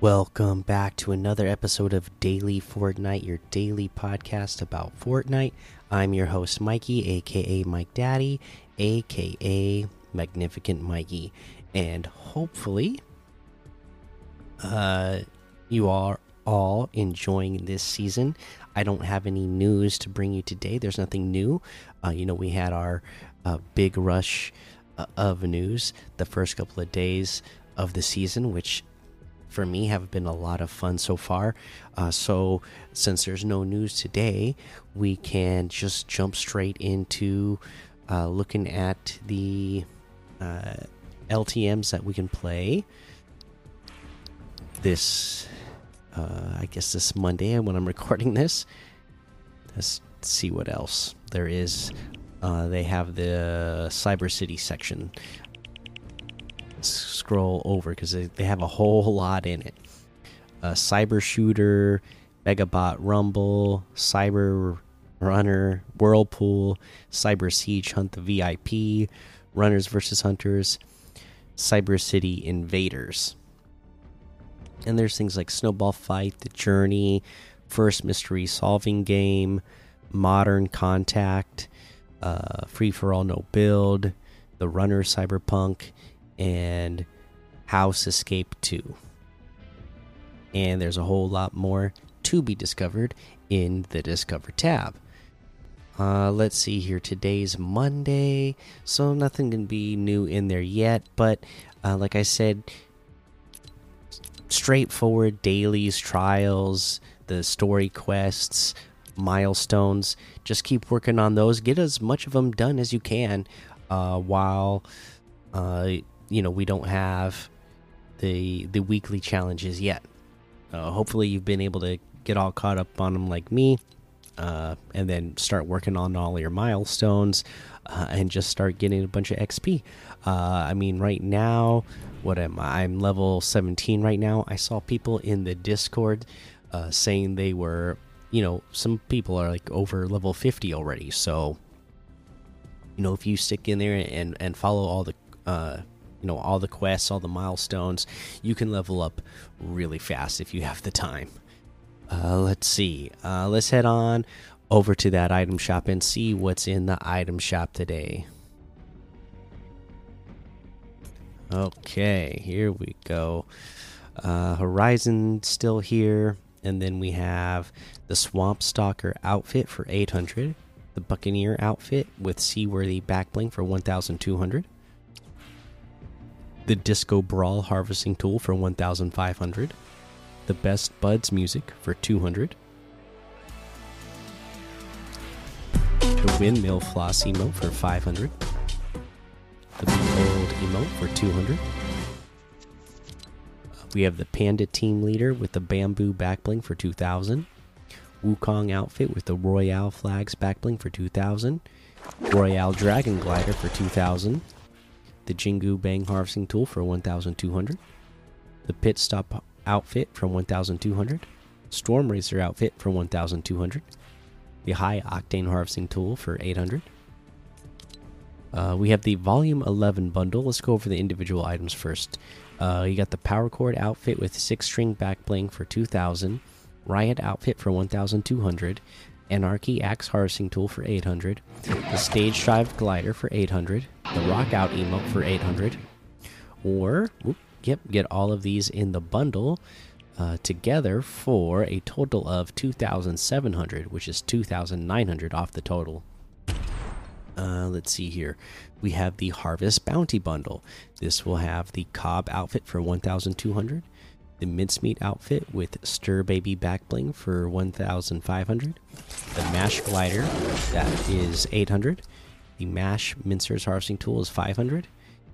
Welcome back to another episode of Daily Fortnite, your daily podcast about Fortnite. I'm your host, Mikey, aka Mike Daddy, aka Magnificent Mikey. And hopefully, uh, you are all enjoying this season. I don't have any news to bring you today. There's nothing new. Uh, you know, we had our uh, big rush uh, of news the first couple of days of the season, which for me have been a lot of fun so far. Uh, so, since there's no news today, we can just jump straight into uh, looking at the uh, LTMs that we can play this, uh, I guess, this Monday when I'm recording this. Let's see what else there is. Uh, they have the Cyber City section scroll over because they, they have a whole lot in it. Cyber Shooter, Megabot Rumble, Cyber Runner, Whirlpool, Cyber Siege Hunt the VIP, Runners versus Hunters, Cyber City Invaders. And there's things like Snowball Fight, The Journey, First Mystery Solving Game, Modern Contact, uh, Free for All No Build, The Runner Cyberpunk, and House Escape 2. And there's a whole lot more to be discovered in the Discover tab. Uh, let's see here. Today's Monday, so nothing can be new in there yet. But uh, like I said, straightforward dailies, trials, the story quests, milestones. Just keep working on those. Get as much of them done as you can uh, while uh, you know we don't have the the weekly challenges yet. Uh, hopefully, you've been able to get all caught up on them like me, uh, and then start working on all your milestones, uh, and just start getting a bunch of XP. Uh, I mean, right now, what am I? I'm level 17 right now. I saw people in the Discord uh, saying they were, you know, some people are like over level 50 already. So, you know, if you stick in there and and follow all the uh, you know all the quests all the milestones you can level up really fast if you have the time. Uh, let's see. Uh, let's head on over to that item shop and see what's in the item shop today. Okay here we go. Uh, horizon still here and then we have the swamp stalker outfit for 800 the buccaneer outfit with seaworthy backbling for 1200 the Disco Brawl harvesting tool for 1500, the Best Buds music for 200, the Windmill Floss emote for 500, the Behold emote for 200. Uh, we have the Panda Team Leader with the Bamboo Backbling for 2000. Wukong outfit with the Royale Flags backbling for 2000. Royale Dragon Glider for 2000 the Jingu Bang Harvesting Tool for 1200, the Pit Stop outfit for 1200, Storm Racer outfit for 1200, the High Octane Harvesting Tool for 800. Uh, we have the Volume 11 bundle. Let's go over the individual items first. Uh, you got the Power Chord outfit with six string back bling for 2000, Riot outfit for 1200, Anarchy Axe Harvesting Tool for 800, the Stage Drive Glider for 800, the Rock Out Emote for 800, or, whoop, yep, get all of these in the bundle uh, together for a total of 2,700, which is 2,900 off the total. Uh, let's see here. We have the Harvest Bounty Bundle. This will have the Cobb outfit for 1,200, the mincemeat outfit with stir baby back bling for 1500 the mash glider that is 800 the mash mincers harvesting tool is 500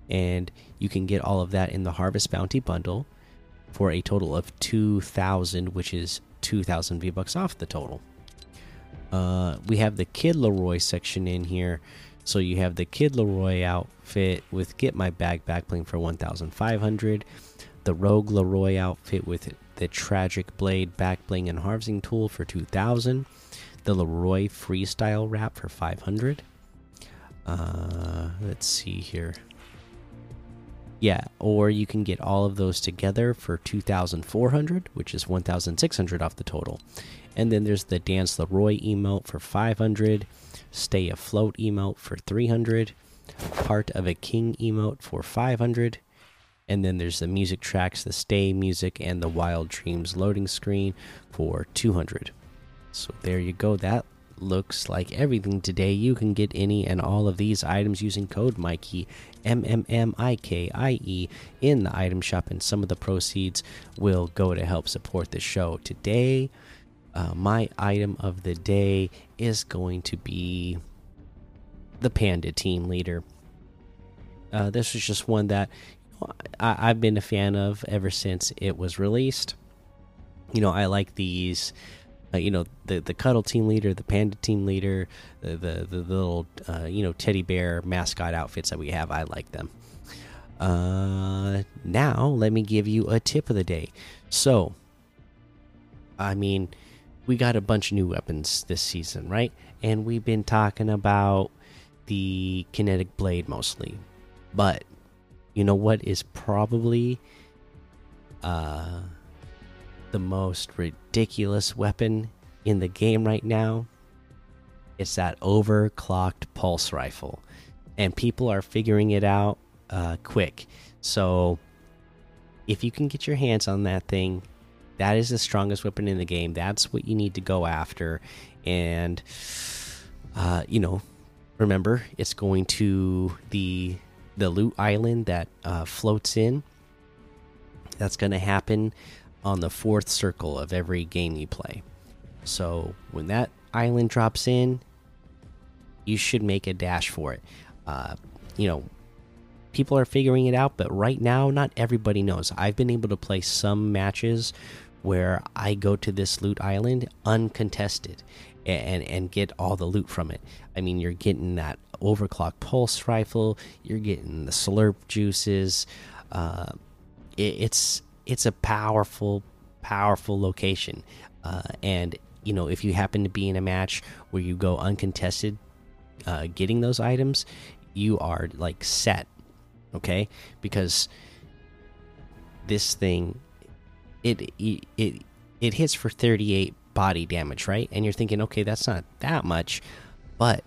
and you can get all of that in the harvest bounty bundle for a total of 2000 which is 2000 v bucks off the total. Uh, we have the kid laroi section in here. So you have the kid laroi outfit with get my bag back bling for 1500 the Rogue LAROI outfit with the Tragic Blade backbling and harvesting tool for 2000, the LAROI Freestyle wrap for 500. Uh, let's see here. Yeah, or you can get all of those together for 2,400, which is 1,600 off the total. And then there's the Dance LAROI emote for 500, Stay Afloat emote for 300, Part of a King emote for 500. And then there's the music tracks, the Stay music, and the Wild Dreams loading screen for 200. So there you go. That looks like everything today. You can get any and all of these items using code Mikey M M M I K I E in the item shop, and some of the proceeds will go to help support the show. Today, uh, my item of the day is going to be the Panda Team Leader. Uh, this was just one that I, I've been a fan of ever since it was released. You know, I like these uh, you know the the cuddle team leader, the panda team leader, the the, the little uh, you know teddy bear mascot outfits that we have. I like them. Uh, now let me give you a tip of the day. So, I mean, we got a bunch of new weapons this season, right? And we've been talking about the kinetic blade mostly, but you know what is probably uh the most ridiculous weapon in the game right now. It's that overclocked pulse rifle, and people are figuring it out uh, quick. So, if you can get your hands on that thing, that is the strongest weapon in the game. That's what you need to go after, and uh, you know, remember it's going to the the loot island that uh, floats in. That's going to happen on the fourth circle of every game you play. So when that island drops in, you should make a dash for it. Uh, you know, people are figuring it out, but right now, not everybody knows. I've been able to play some matches where I go to this loot island uncontested and and get all the loot from it. I mean, you're getting that overclock pulse rifle, you're getting the slurp juices. Uh, it, it's it's a powerful, powerful location. Uh, and you know, if you happen to be in a match where you go uncontested, uh, getting those items, you are like set. Okay, because this thing, it it it, it hits for 38 body damage, right? And you're thinking, okay, that's not that much, but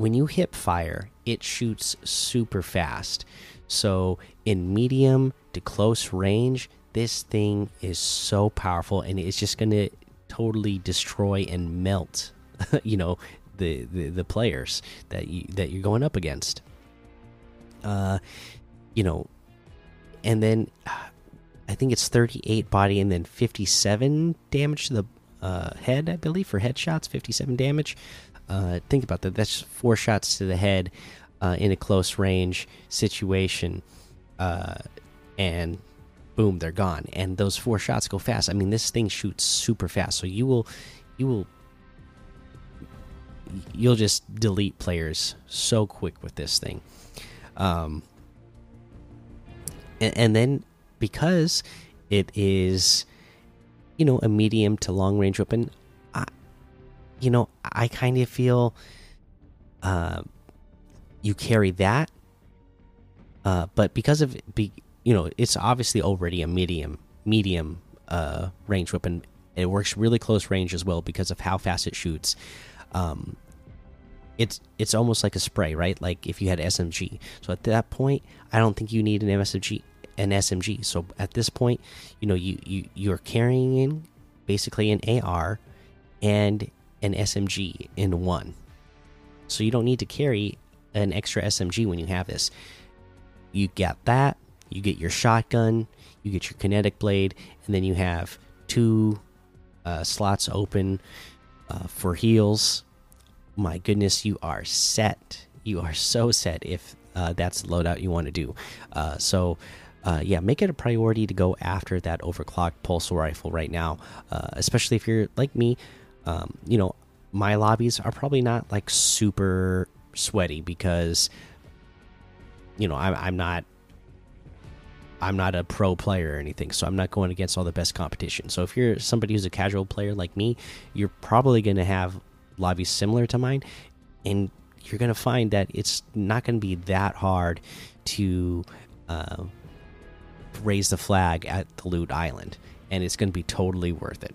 when you hip fire, it shoots super fast. So in medium to close range, this thing is so powerful and it's just going to totally destroy and melt, you know, the, the the players that you that you're going up against. Uh, you know, and then I think it's 38 body and then 57 damage to the uh, head, I believe, for headshots. 57 damage. Uh, think about that. That's four shots to the head uh, in a close range situation, uh, and boom, they're gone. And those four shots go fast. I mean, this thing shoots super fast, so you will, you will, you'll just delete players so quick with this thing. Um, and, and then because it is, you know, a medium to long range weapon, you know, I kind of feel. Uh, you carry that. Uh, but because of be, you know, it's obviously already a medium medium uh, range weapon. It works really close range as well because of how fast it shoots. Um, it's it's almost like a spray, right? Like if you had SMG. So at that point, I don't think you need an SMG an SMG. So at this point, you know, you you you're carrying in basically an AR and an SMG in one. So you don't need to carry an extra SMG when you have this. You get that, you get your shotgun, you get your kinetic blade, and then you have two uh, slots open uh, for heals. My goodness, you are set. You are so set if uh, that's the loadout you want to do. Uh, so, uh, yeah, make it a priority to go after that overclocked pulse rifle right now, uh, especially if you're like me. Um, you know, my lobbies are probably not like super sweaty because you know I'm, I'm not I'm not a pro player or anything, so I'm not going against all the best competition. So if you're somebody who's a casual player like me, you're probably going to have lobbies similar to mine, and you're going to find that it's not going to be that hard to uh, raise the flag at the loot island, and it's going to be totally worth it.